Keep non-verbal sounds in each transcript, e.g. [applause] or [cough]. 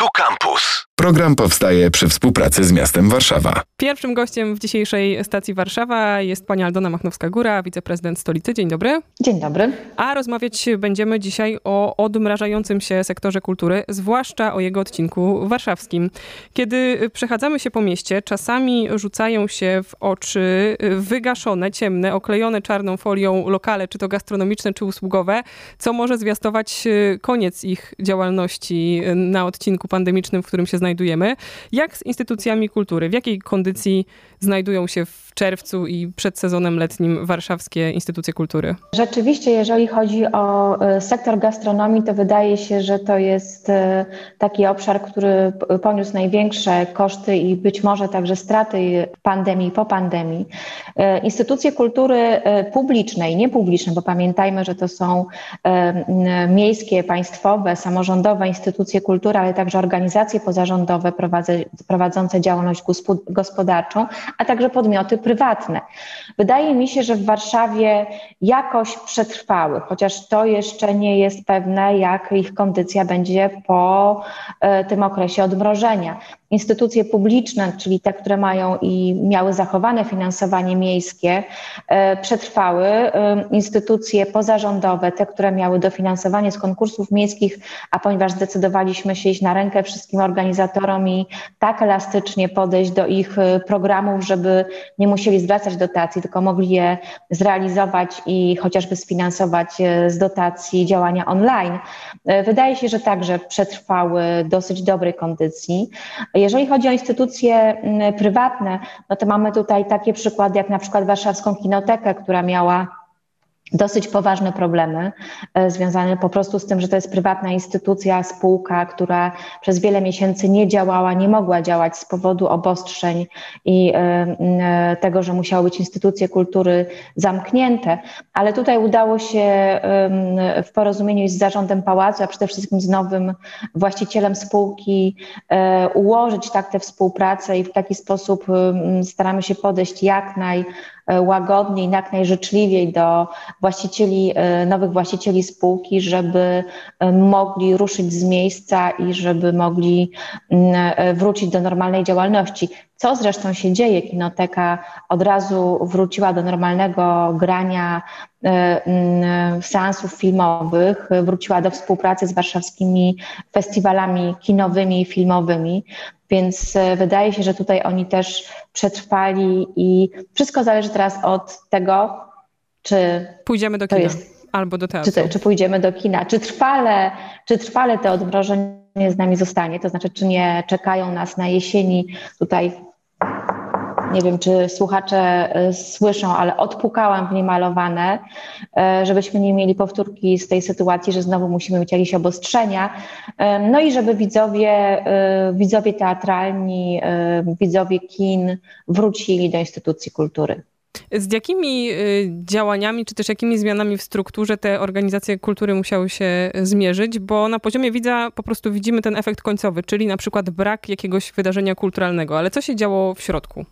Tu Campus. Program powstaje przy współpracy z miastem Warszawa. Pierwszym gościem w dzisiejszej stacji Warszawa jest pani Aldona Machnowska-Góra, wiceprezydent stolicy. Dzień dobry. Dzień dobry. A rozmawiać będziemy dzisiaj o odmrażającym się sektorze kultury, zwłaszcza o jego odcinku warszawskim. Kiedy przechadzamy się po mieście, czasami rzucają się w oczy wygaszone, ciemne, oklejone czarną folią lokale, czy to gastronomiczne, czy usługowe, co może zwiastować koniec ich działalności na odcinku pandemicznym, w którym się znajdujemy. Jak z instytucjami kultury? W jakiej kondycji znajdują się w czerwcu i przed sezonem letnim warszawskie instytucje kultury? Rzeczywiście, jeżeli chodzi o e, sektor gastronomii, to wydaje się, że to jest e, taki obszar, który poniósł największe koszty i być może także straty pandemii po pandemii. E, instytucje kultury publicznej, niepubliczne, bo pamiętajmy, że to są miejskie, państwowe, samorządowe instytucje kultury, ale także organizacje pozarządowe prowadzące działalność gospodarczą, a także podmioty prywatne. Wydaje mi się, że w Warszawie jakoś przetrwały, chociaż to jeszcze nie jest pewne, jak ich kondycja będzie po e, tym okresie odmrożenia instytucje publiczne, czyli te, które mają i miały zachowane finansowanie miejskie, e, przetrwały. E, instytucje pozarządowe, te, które miały dofinansowanie z konkursów miejskich, a ponieważ zdecydowaliśmy się iść na rękę wszystkim organizatorom i tak elastycznie podejść do ich programów, żeby nie musieli zwracać dotacji, tylko mogli je zrealizować i chociażby sfinansować z dotacji działania online. Wydaje się, że także przetrwały dosyć dobrej kondycji. Jeżeli chodzi o instytucje prywatne, no to mamy tutaj takie przykłady, jak na przykład Warszawską Kinotekę, która miała dosyć poważne problemy e, związane po prostu z tym, że to jest prywatna instytucja, spółka, która przez wiele miesięcy nie działała, nie mogła działać z powodu obostrzeń i e, e, tego, że musiały być instytucje kultury zamknięte, ale tutaj udało się w porozumieniu z zarządem pałacu, a przede wszystkim z nowym właścicielem spółki ułożyć tak tę współpracę i w taki sposób staramy się podejść jak naj łagodniej, jak najżyczliwiej do właścicieli, e, nowych właścicieli spółki, żeby e, mogli ruszyć z miejsca i żeby mogli mm, wrócić do normalnej działalności. Co zresztą się dzieje? Kinoteka od razu wróciła do normalnego grania mm, seansów filmowych, wróciła do współpracy z warszawskimi festiwalami kinowymi i filmowymi. Więc e, wydaje się, że tutaj oni też przetrwali i wszystko zależy teraz od tego, czy pójdziemy do kina jest, albo do teatru. Czy, czy pójdziemy do kina, czy trwale, czy trwale to odmrożenie z nami zostanie, to znaczy, czy nie czekają nas na jesieni tutaj nie wiem, czy słuchacze e, słyszą, ale odpukałam w niemalowane, e, żebyśmy nie mieli powtórki z tej sytuacji, że znowu musimy mieć jakieś obostrzenia. E, no i żeby widzowie, widzowie teatralni, widzowie kin wrócili do instytucji kultury. Z jakimi działaniami, czy też jakimi zmianami w strukturze te organizacje kultury musiały się zmierzyć? Bo na poziomie widza po prostu widzimy ten efekt końcowy, czyli na przykład brak jakiegoś wydarzenia kulturalnego. Ale co się działo w środku?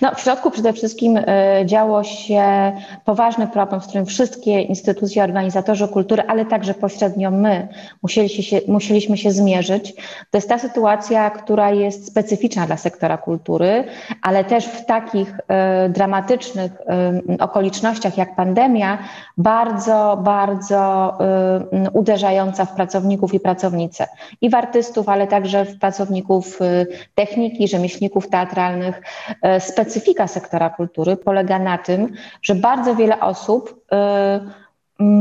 No, w środku przede wszystkim y, działo się poważny problem, z którym wszystkie instytucje, organizatorzy kultury, ale także pośrednio my musieliśmy się, musieliśmy się zmierzyć. To jest ta sytuacja, która jest specyficzna dla sektora kultury, ale też w takich y, dramatycznych y, okolicznościach jak pandemia, bardzo, bardzo uderzająca w pracowników i pracownice. I w artystów, ale także w pracowników techniki, rzemieślników teatralnych, specyfika sektora kultury polega na tym, że bardzo wiele osób y,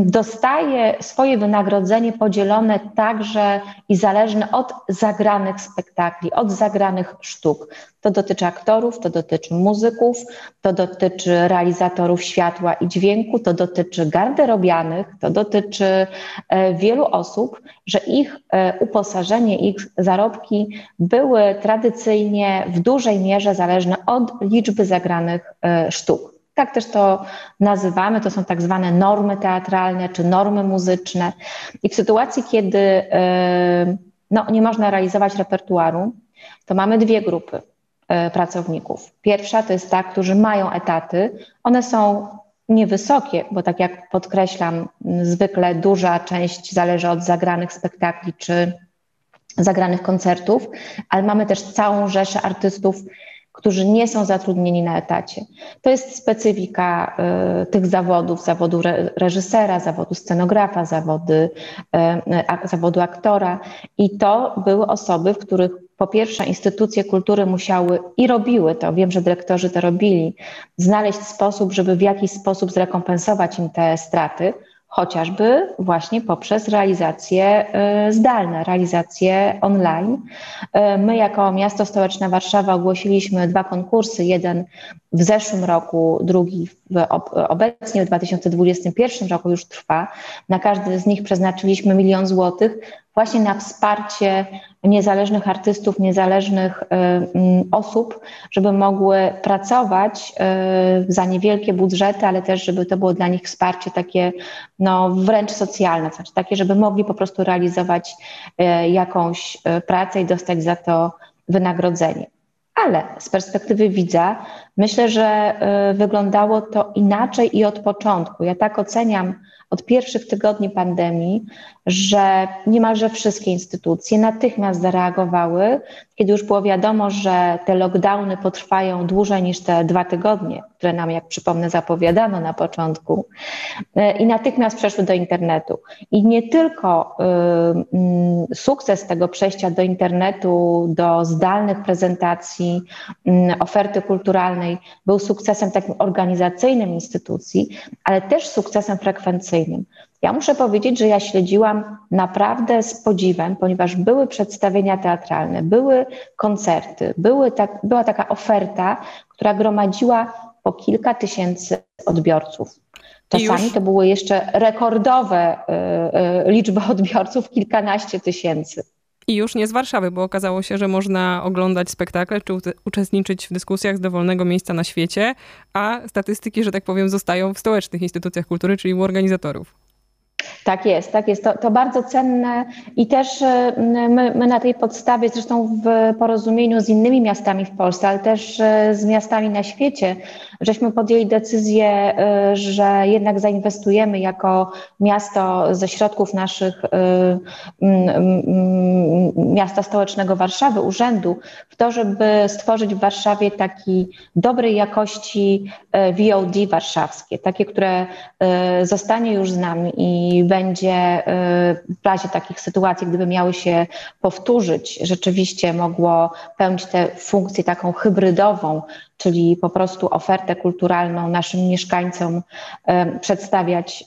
dostaje swoje wynagrodzenie podzielone także i zależne od zagranych spektakli, od zagranych sztuk. To dotyczy aktorów, to dotyczy muzyków, to dotyczy realizatorów światła i dźwięku, to dotyczy garderobianych, to dotyczy e, wielu osób, że ich e, uposażenie, ich zarobki były tradycyjnie w dużej mierze zależne od liczby zagranych e, sztuk. Tak też to nazywamy, to są tak zwane normy teatralne czy normy muzyczne. I w sytuacji, kiedy no, nie można realizować repertuaru, to mamy dwie grupy pracowników. Pierwsza to jest ta, którzy mają etaty. One są niewysokie, bo tak jak podkreślam, zwykle duża część zależy od zagranych spektakli czy zagranych koncertów, ale mamy też całą rzeszę artystów, którzy nie są zatrudnieni na etacie. To jest specyfika y, tych zawodów, zawodu re, reżysera, zawodu scenografa, zawody, y, zawodu aktora. I to były osoby, w których po pierwsze instytucje kultury musiały i robiły to, wiem, że dyrektorzy to robili, znaleźć sposób, żeby w jakiś sposób zrekompensować im te straty, chociażby właśnie poprzez realizacje y, zdalne, realizacje online. Y, my jako miasto stołeczne Warszawa ogłosiliśmy dwa konkursy, jeden w zeszłym roku, drugi w, obecnie w 2021 roku już trwa. Na każdy z nich przeznaczyliśmy milion złotych właśnie na wsparcie niezależnych artystów, niezależnych y, mm, osób, żeby mogły pracować y, za niewielkie budżety, ale też, żeby to było dla nich wsparcie takie no, wręcz socjalne, znaczy takie, żeby mogli po prostu realizować y, jakąś pracę i dostać za to wynagrodzenie. Ale z perspektywy widza myślę, że wyglądało to inaczej i od początku. Ja tak oceniam od pierwszych tygodni pandemii, że niemalże wszystkie instytucje natychmiast zareagowały, kiedy już było wiadomo, że te lockdowny potrwają dłużej niż te dwa tygodnie, które nam, jak przypomnę, zapowiadano na początku, e, i natychmiast przeszły do internetu. I nie tylko y, sukces tego przejścia do internetu, do zdalnych prezentacji, y, oferty kulturalnej był sukcesem takim organizacyjnym instytucji, ale też sukcesem frekwencyjnym. Ja muszę powiedzieć, że ja śledziłam naprawdę z podziwem, ponieważ były przedstawienia teatralne, były koncerty, były tak, była taka oferta, która gromadziła po kilka tysięcy odbiorców. Czasami to były jeszcze rekordowe y, y, liczby [laughs] odbiorców, kilkanaście tysięcy. I już nie z Warszawy, bo okazało się, że można oglądać spektakle czy uczestniczyć w dyskusjach z dowolnego miejsca na świecie, a statystyki, że tak powiem, zostają w stołecznych instytucjach kultury, czyli u organizatorów. Tak jest, tak jest. To, to bardzo cenne i też e, my, my, na tej podstawie, zresztą w porozumieniu z innymi miastami w Polsce, ale też e, z miastami na świecie, żeśmy podjęli decyzję, e, że jednak zainwestujemy jako miasto ze środków naszych miasta stołecznego Warszawy, urzędu, w to, żeby stworzyć w Warszawie taki dobrej jakości VOD warszawskie, takie, które zostanie już z nami i będzie y, w razie takich sytuacji, gdyby miały się powtórzyć, rzeczywiście mogło pełnić tę funkcję taką hybrydową, czyli po prostu ofertę kulturalną naszym mieszkańcom y, przedstawiać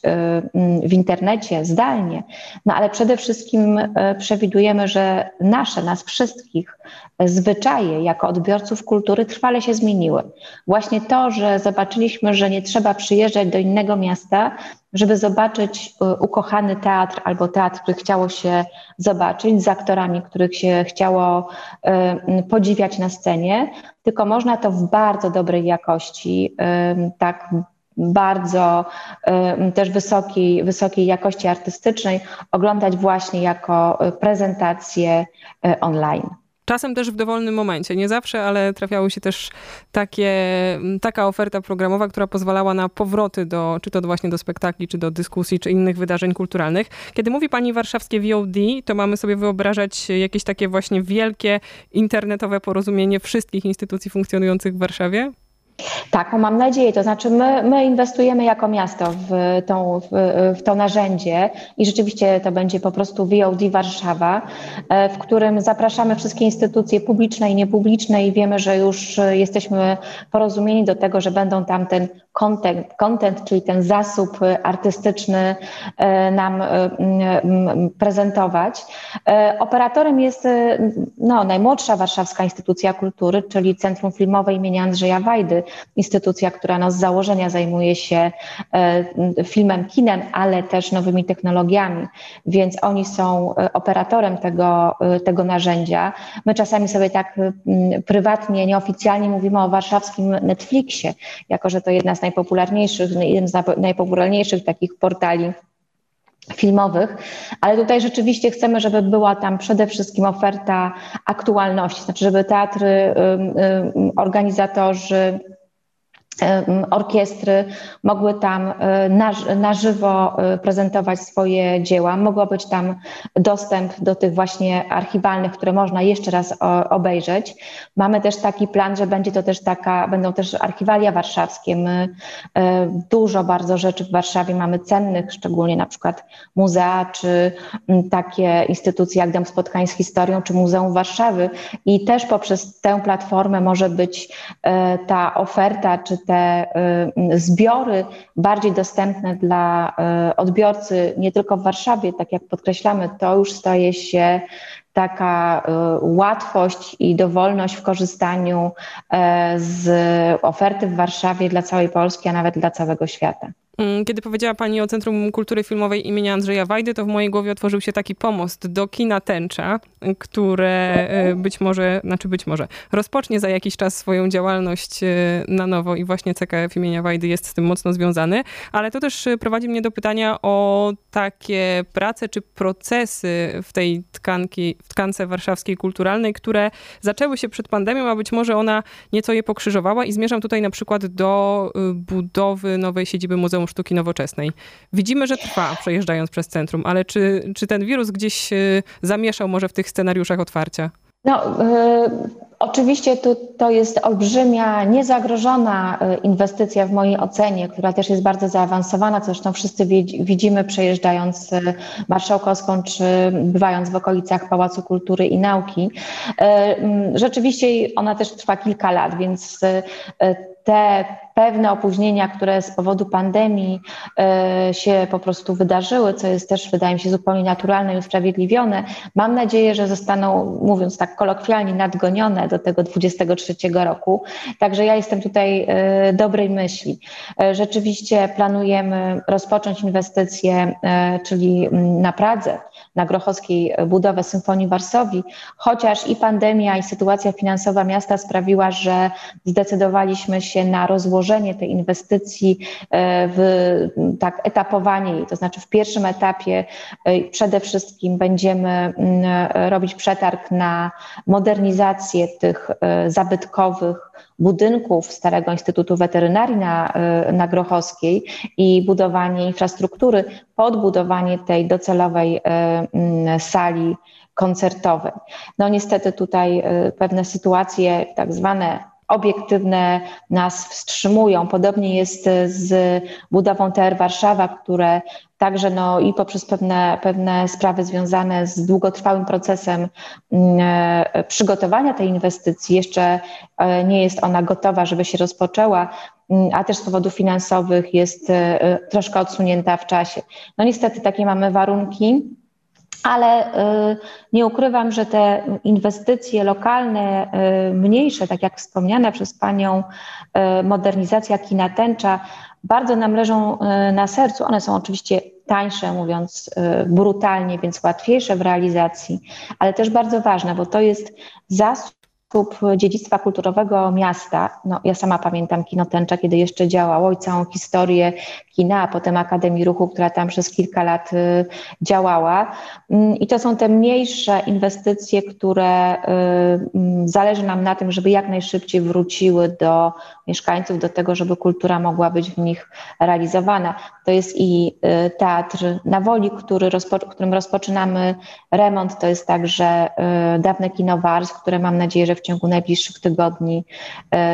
y, w internecie zdalnie. No ale przede wszystkim przewidujemy, że nasze, nas wszystkich zwyczaje jako odbiorców kultury trwale się zmieniły. Właśnie to, że zobaczyliśmy, że nie trzeba przyjeżdżać do innego miasta, żeby zobaczyć y, ukochany teatr albo teatr, który chciało się zobaczyć, z aktorami, których się chciało y, podziwiać na scenie, tylko można to w bardzo dobrej jakości, y, tak bardzo też wysokiej, wysokiej jakości artystycznej oglądać właśnie jako prezentację online. Czasem też w dowolnym momencie. Nie zawsze, ale trafiały się też takie, taka oferta programowa, która pozwalała na powroty do, czy to właśnie do spektakli, czy do dyskusji, czy innych wydarzeń kulturalnych. Kiedy mówi pani warszawskie VOD, to mamy sobie wyobrażać jakieś takie właśnie wielkie internetowe porozumienie wszystkich instytucji funkcjonujących w Warszawie? Tak, mam nadzieję. To znaczy, my, my inwestujemy jako miasto w, tą, w, w to narzędzie i rzeczywiście to będzie po prostu VOD Warszawa, e, w którym zapraszamy wszystkie instytucje publiczne i niepubliczne i wiemy, że już jesteśmy porozumieni do tego, że będą tam ten content, content czyli ten zasób artystyczny e, nam e, prezentować. Operatorem jest no, najmłodsza warszawska instytucja kultury, czyli Centrum Filmowe imienia Andrzeja Wajdy, instytucja, która no z założenia zajmuje się e, filmem, kinem, ale też nowymi technologiami, więc oni są e, operatorem tego, e, tego narzędzia. My czasami sobie tak prywatnie, nieoficjalnie mówimy o warszawskim Netflixie, jako że to jedna z najpopularniejszych, jeden z najpopularniejszych takich portali filmowych, ale tutaj rzeczywiście chcemy, żeby była tam przede wszystkim oferta aktualności, znaczy żeby teatry, organizatorzy, orkiestry mogły tam e, na, żywo e, prezentować swoje dzieła. Mogło być tam dostęp do tych właśnie archiwalnych, które można jeszcze raz obejrzeć. Mamy też taki plan, że będzie to też taka, będą też archiwalia warszawskie. My e, dużo bardzo rzeczy w Warszawie mamy cennych, szczególnie na przykład muzea, czy takie instytucje jak Dom Spotkań z Historią, czy Muzeum Warszawy. I też poprzez tę platformę może być ta oferta, czy te y, zbiory bardziej dostępne dla y, odbiorcy nie tylko w Warszawie, tak jak podkreślamy, to już staje się taka y, łatwość i dowolność w korzystaniu z oferty w Warszawie dla całej Polski, a nawet dla całego świata. Mm, kiedy powiedziała Pani o Centrum Kultury Filmowej imienia Andrzeja Wajdy, to w mojej głowie otworzył się taki pomost do kina Tęcza, które e, być może, znaczy być może, rozpocznie za jakiś czas swoją działalność e, na nowo i właśnie CKF imienia Wajdy jest z tym mocno związany, ale to też e, prowadzi mnie do pytania o takie prace czy procesy w tej tkanki, w tkance warszawskiej kulturalnej, które zaczęły się przed pandemią, a być może ona nieco je pokrzyżowała. I zmierzam tutaj na przykład do budowy nowej siedziby Muzeum Muzeum Sztuki Nowoczesnej. Widzimy, że trwa przejeżdżając przez centrum, ale czy, czy ten wirus gdzieś y, zamieszał może w tych scenariuszach otwarcia? No, y, oczywiście to, to jest olbrzymia, niezagrożona y, inwestycja w mojej ocenie, która też jest bardzo zaawansowana, co zresztą wszyscy widzimy przejeżdżając y, Marszałkowską czy bywając w okolicach Pałacu Kultury i Nauki. Y, rzeczywiście ona też trwa kilka lat, więc te pewne opóźnienia, które z powodu pandemii e, się po prostu wydarzyły, co jest też, wydaje mi się, zupełnie naturalne i usprawiedliwione, mam nadzieję, że zostaną, mówiąc tak kolokwialnie, nadgonione do tego 23 roku. Także ja jestem tutaj e, dobrej myśli. E, rzeczywiście planujemy rozpocząć inwestycje, czyli na Pradze, na Grochowskiej budowę Symfonii Warsowii, chociaż i pandemia, i sytuacja finansowa miasta sprawiła, że zdecydowaliśmy się na rozłożenie tej inwestycji e, w tak etapowanie jej, to znaczy w pierwszym etapie e, przede wszystkim będziemy mm, robić przetarg na modernizację tych e, zabytkowych budynków Starego Instytutu Weterynarii na, na Grochowskiej i budowanie infrastruktury, podbudowanie tej docelowej mm, sali koncertowej. No niestety tutaj pewne sytuacje tak zwane obiektywne nas wstrzymują. Podobnie jest z budową TR Warszawa, które także no, i poprzez pewne, pewne sprawy związane z długotrwałym procesem mm, e, przygotowania tej inwestycji, jeszcze e, nie jest ona gotowa, żeby się rozpoczęła, mm, a też z powodów finansowych jest e, troszkę odsunięta w czasie. No niestety takie mamy warunki ale y, nie ukrywam, że te inwestycje lokalne, y, mniejsze, tak jak wspomniane przez Panią, y, modernizacja kina tęcza, bardzo nam leżą na sercu. One są oczywiście tańsze, mówiąc brutalnie, więc łatwiejsze w realizacji, ale też bardzo ważne, bo to jest zasób dziedzictwa kulturowego miasta. No, ja sama pamiętam Kino Tęcza, kiedy jeszcze działało i całą historię kina, a potem Akademii Ruchu, która tam przez kilka lat y, działała. Mm, I to są te mniejsze inwestycje, które y, mm, zależy nam na tym, żeby jak najszybciej wróciły do mieszkańców, do tego, żeby kultura mogła być w nich realizowana. To jest i y, teatr na Woli, który rozpo, którym rozpoczynamy remont. To jest także dawne kino Wars, które mam nadzieję, że w ciągu najbliższych tygodni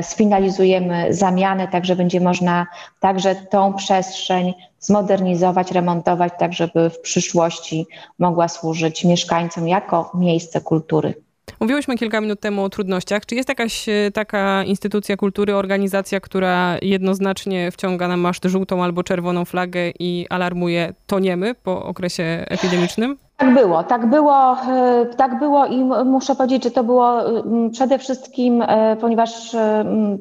sfinalizujemy zamianę, także będzie można także tą przestrzeń zmodernizować, remontować, tak żeby w przyszłości mogła służyć mieszkańcom jako miejsce kultury. Mówiłyśmy kilka minut temu o trudnościach. Czy jest jakaś e, taka instytucja kultury, organizacja, która jednoznacznie wciąga na maszt żółtą albo czerwoną flagę i alarmuje toniemy po okresie epidemicznym? Tak było, tak było, e, tak było i muszę powiedzieć, że to było przede wszystkim, e, ponieważ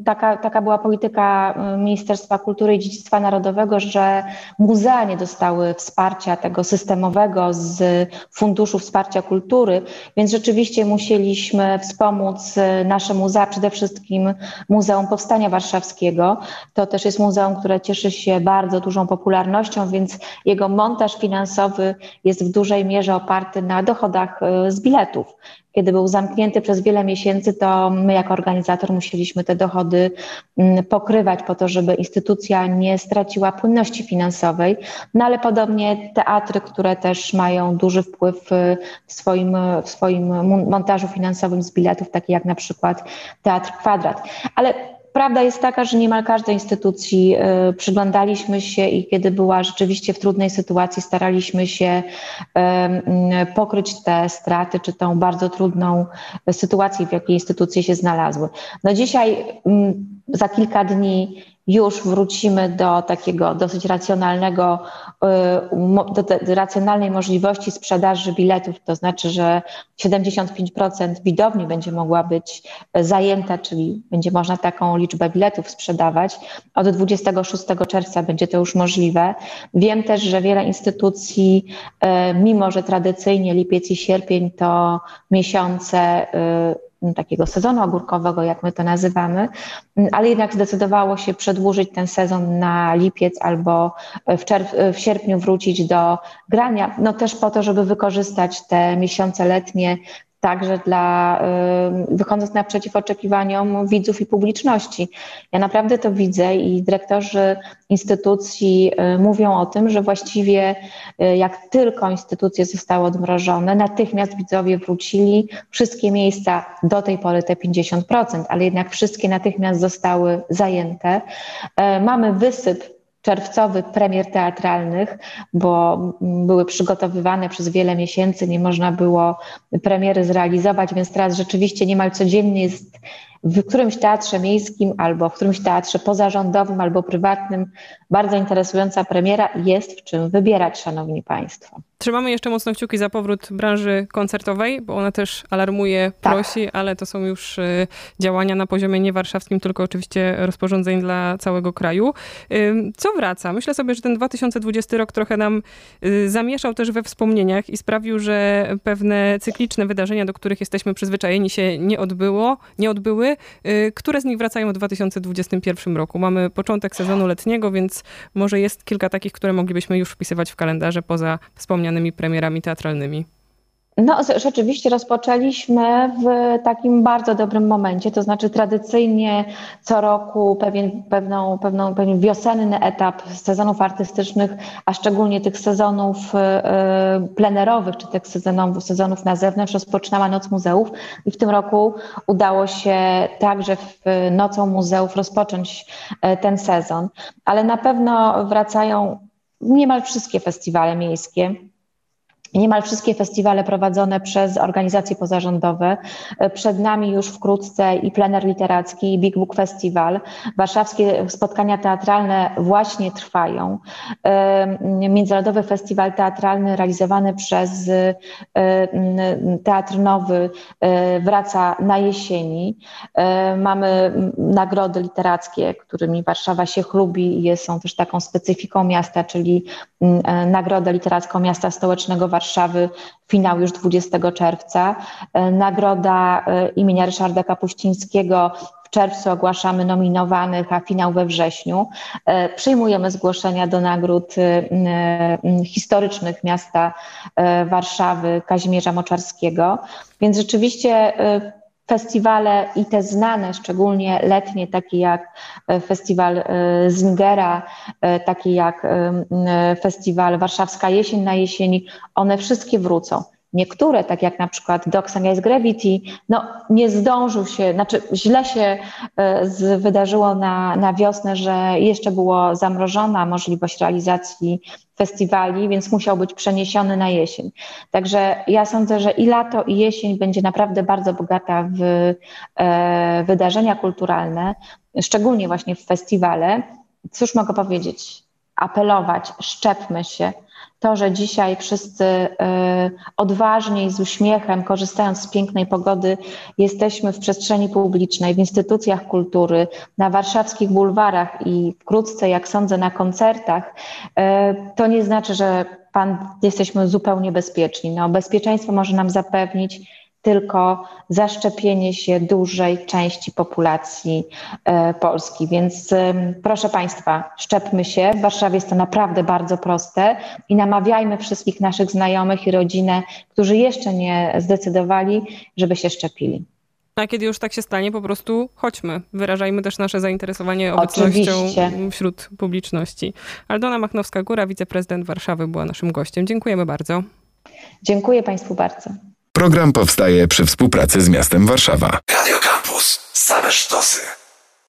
taka, taka była polityka Ministerstwa Kultury i Dziedzictwa Narodowego, że muzea nie dostały wsparcia tego systemowego z Funduszu Wsparcia Kultury, więc rzeczywiście musieliśmy wspomóc e, nasze muzea, przede wszystkim Muzeum Powstania Warszawskiego. To też jest muzeum, które cieszy się bardzo dużą popularnością, więc jego montaż finansowy jest w dużej mierze mierze oparty na dochodach z biletów. Kiedy był zamknięty przez wiele miesięcy, to my jako organizator musieliśmy te dochody mm, pokrywać po to, żeby instytucja nie straciła płynności finansowej. No ale podobnie teatry, które też mają duży wpływ w swoim, w swoim montażu finansowym z biletów, takie jak na przykład Teatr Kwadrat. Ale Prawda jest taka, że niemal każdej instytucji y, przyglądaliśmy się i kiedy była rzeczywiście w trudnej sytuacji, staraliśmy się pokryć te straty, czy tą bardzo trudną sytuację, w jakiej instytucje się znalazły. No dzisiaj, za kilka dni, już wrócimy do takiego dosyć racjonalnego, y, do racjonalnej możliwości sprzedaży biletów, to znaczy, że 75% widowni będzie mogła być zajęta, czyli będzie można taką liczbę biletów sprzedawać. Od 26 czerwca będzie to już możliwe. Wiem też, że wiele instytucji, y, mimo że tradycyjnie lipiec i sierpień to miesiące y, takiego sezonu ogórkowego, jak my to nazywamy, ale jednak zdecydowało się przedłużyć ten sezon na lipiec albo w, czerw- w sierpniu wrócić do grania, no też po to, żeby wykorzystać te miesiące letnie także dla, wychodząc naprzeciw oczekiwaniom widzów i publiczności. Ja naprawdę to widzę i dyrektorzy instytucji y, mówią o tym, że właściwie y, jak tylko instytucje zostały odmrożone, natychmiast widzowie wrócili, wszystkie miejsca, do tej pory te 50%, ale jednak wszystkie natychmiast zostały zajęte. E, mamy wysyp czerwcowy premier teatralnych, bo były przygotowywane przez wiele miesięcy, nie można było premiery zrealizować, więc teraz rzeczywiście niemal codziennie jest w którymś teatrze miejskim albo w którymś teatrze pozarządowym albo prywatnym bardzo interesująca premiera. Jest w czym wybierać, szanowni państwo. Trzymamy jeszcze mocno kciuki za powrót branży koncertowej, bo ona też alarmuje, tak. prosi, ale to są już y, działania na poziomie nie warszawskim, tylko oczywiście rozporządzeń dla całego kraju. Co wraca? Myślę sobie, że ten 2020 rok trochę nam y, zamieszał też we wspomnieniach i sprawił, że pewne cykliczne wydarzenia, do których jesteśmy przyzwyczajeni, się nie odbyło, nie odbyły. Y, które z nich wracają w 2021 roku? Mamy początek sezonu letniego, więc może jest kilka takich, które moglibyśmy już wpisywać w kalendarze poza wspomnianymi premierami teatralnymi. No, rzeczywiście rozpoczęliśmy w takim bardzo dobrym momencie, to znaczy tradycyjnie co roku pewien, pewną, pewną, pewien wiosenny etap sezonów artystycznych, a szczególnie tych sezonów y, plenerowych, czy tych sezonów, sezonów na zewnątrz rozpoczynała Noc Muzeów i w tym roku udało się także w Nocą Muzeów rozpocząć y, ten sezon, ale na pewno wracają niemal wszystkie festiwale miejskie niemal wszystkie festiwale prowadzone przez organizacje pozarządowe. Przed nami już wkrótce i plener literacki, i Big Book Festival. Warszawskie spotkania teatralne właśnie trwają. Międzynarodowy Festiwal Teatralny realizowany przez Teatr Nowy wraca na jesieni. Mamy nagrody literackie, którymi Warszawa się chlubi i są też taką specyfiką miasta, czyli Nagrodę Literacką Miasta Stołecznego Warszawy Warszawy, finał już 20 czerwca. E, nagroda e, imienia Ryszarda Kapuścińskiego w czerwcu ogłaszamy nominowanych, a finał we wrześniu. E, przyjmujemy zgłoszenia do nagród historycznych miasta Warszawy Kazimierza Moczarskiego. Więc rzeczywiście festiwale i te znane, szczególnie letnie, takie jak e, festiwal e, Zingera, e, takie jak festiwal Warszawska Jesień na jesieni, one wszystkie wrócą. Niektóre, tak jak na przykład Docs Against Gravity, no nie zdążył się, znaczy źle się e, wydarzyło na, na wiosnę, że jeszcze była zamrożona możliwość realizacji festiwali, więc musiał być przeniesiony na jesień. Także ja sądzę, że i lato, i jesień będzie naprawdę bardzo bogata w e, wydarzenia kulturalne, szczególnie właśnie w festiwale. Cóż mogę powiedzieć? Apelować, szczepmy się, to, że dzisiaj wszyscy y, odważnie i z uśmiechem, korzystając z pięknej pogody, jesteśmy w przestrzeni publicznej, w instytucjach kultury, na warszawskich bulwarach i wkrótce, jak sądzę, na koncertach, y, to nie znaczy, że pan, jesteśmy zupełnie bezpieczni. No, bezpieczeństwo może nam zapewnić tylko zaszczepienie się dużej części populacji e, Polski. Więc proszę Państwa, szczepmy się. W Warszawie jest to naprawdę bardzo proste i namawiajmy wszystkich naszych znajomych i rodzinę, którzy jeszcze nie zdecydowali, żeby się szczepili. A kiedy już tak się stanie, po prostu chodźmy. Wyrażajmy też nasze zainteresowanie obecnością Oczywiście. wśród publiczności. Aldona Machnowska-Góra, wiceprezydent Warszawy, była naszym gościem. Dziękujemy bardzo. Dziękuję Państwu bardzo. Program powstaje przy współpracy z miastem Warszawa. Radio Campus. Same sztosy.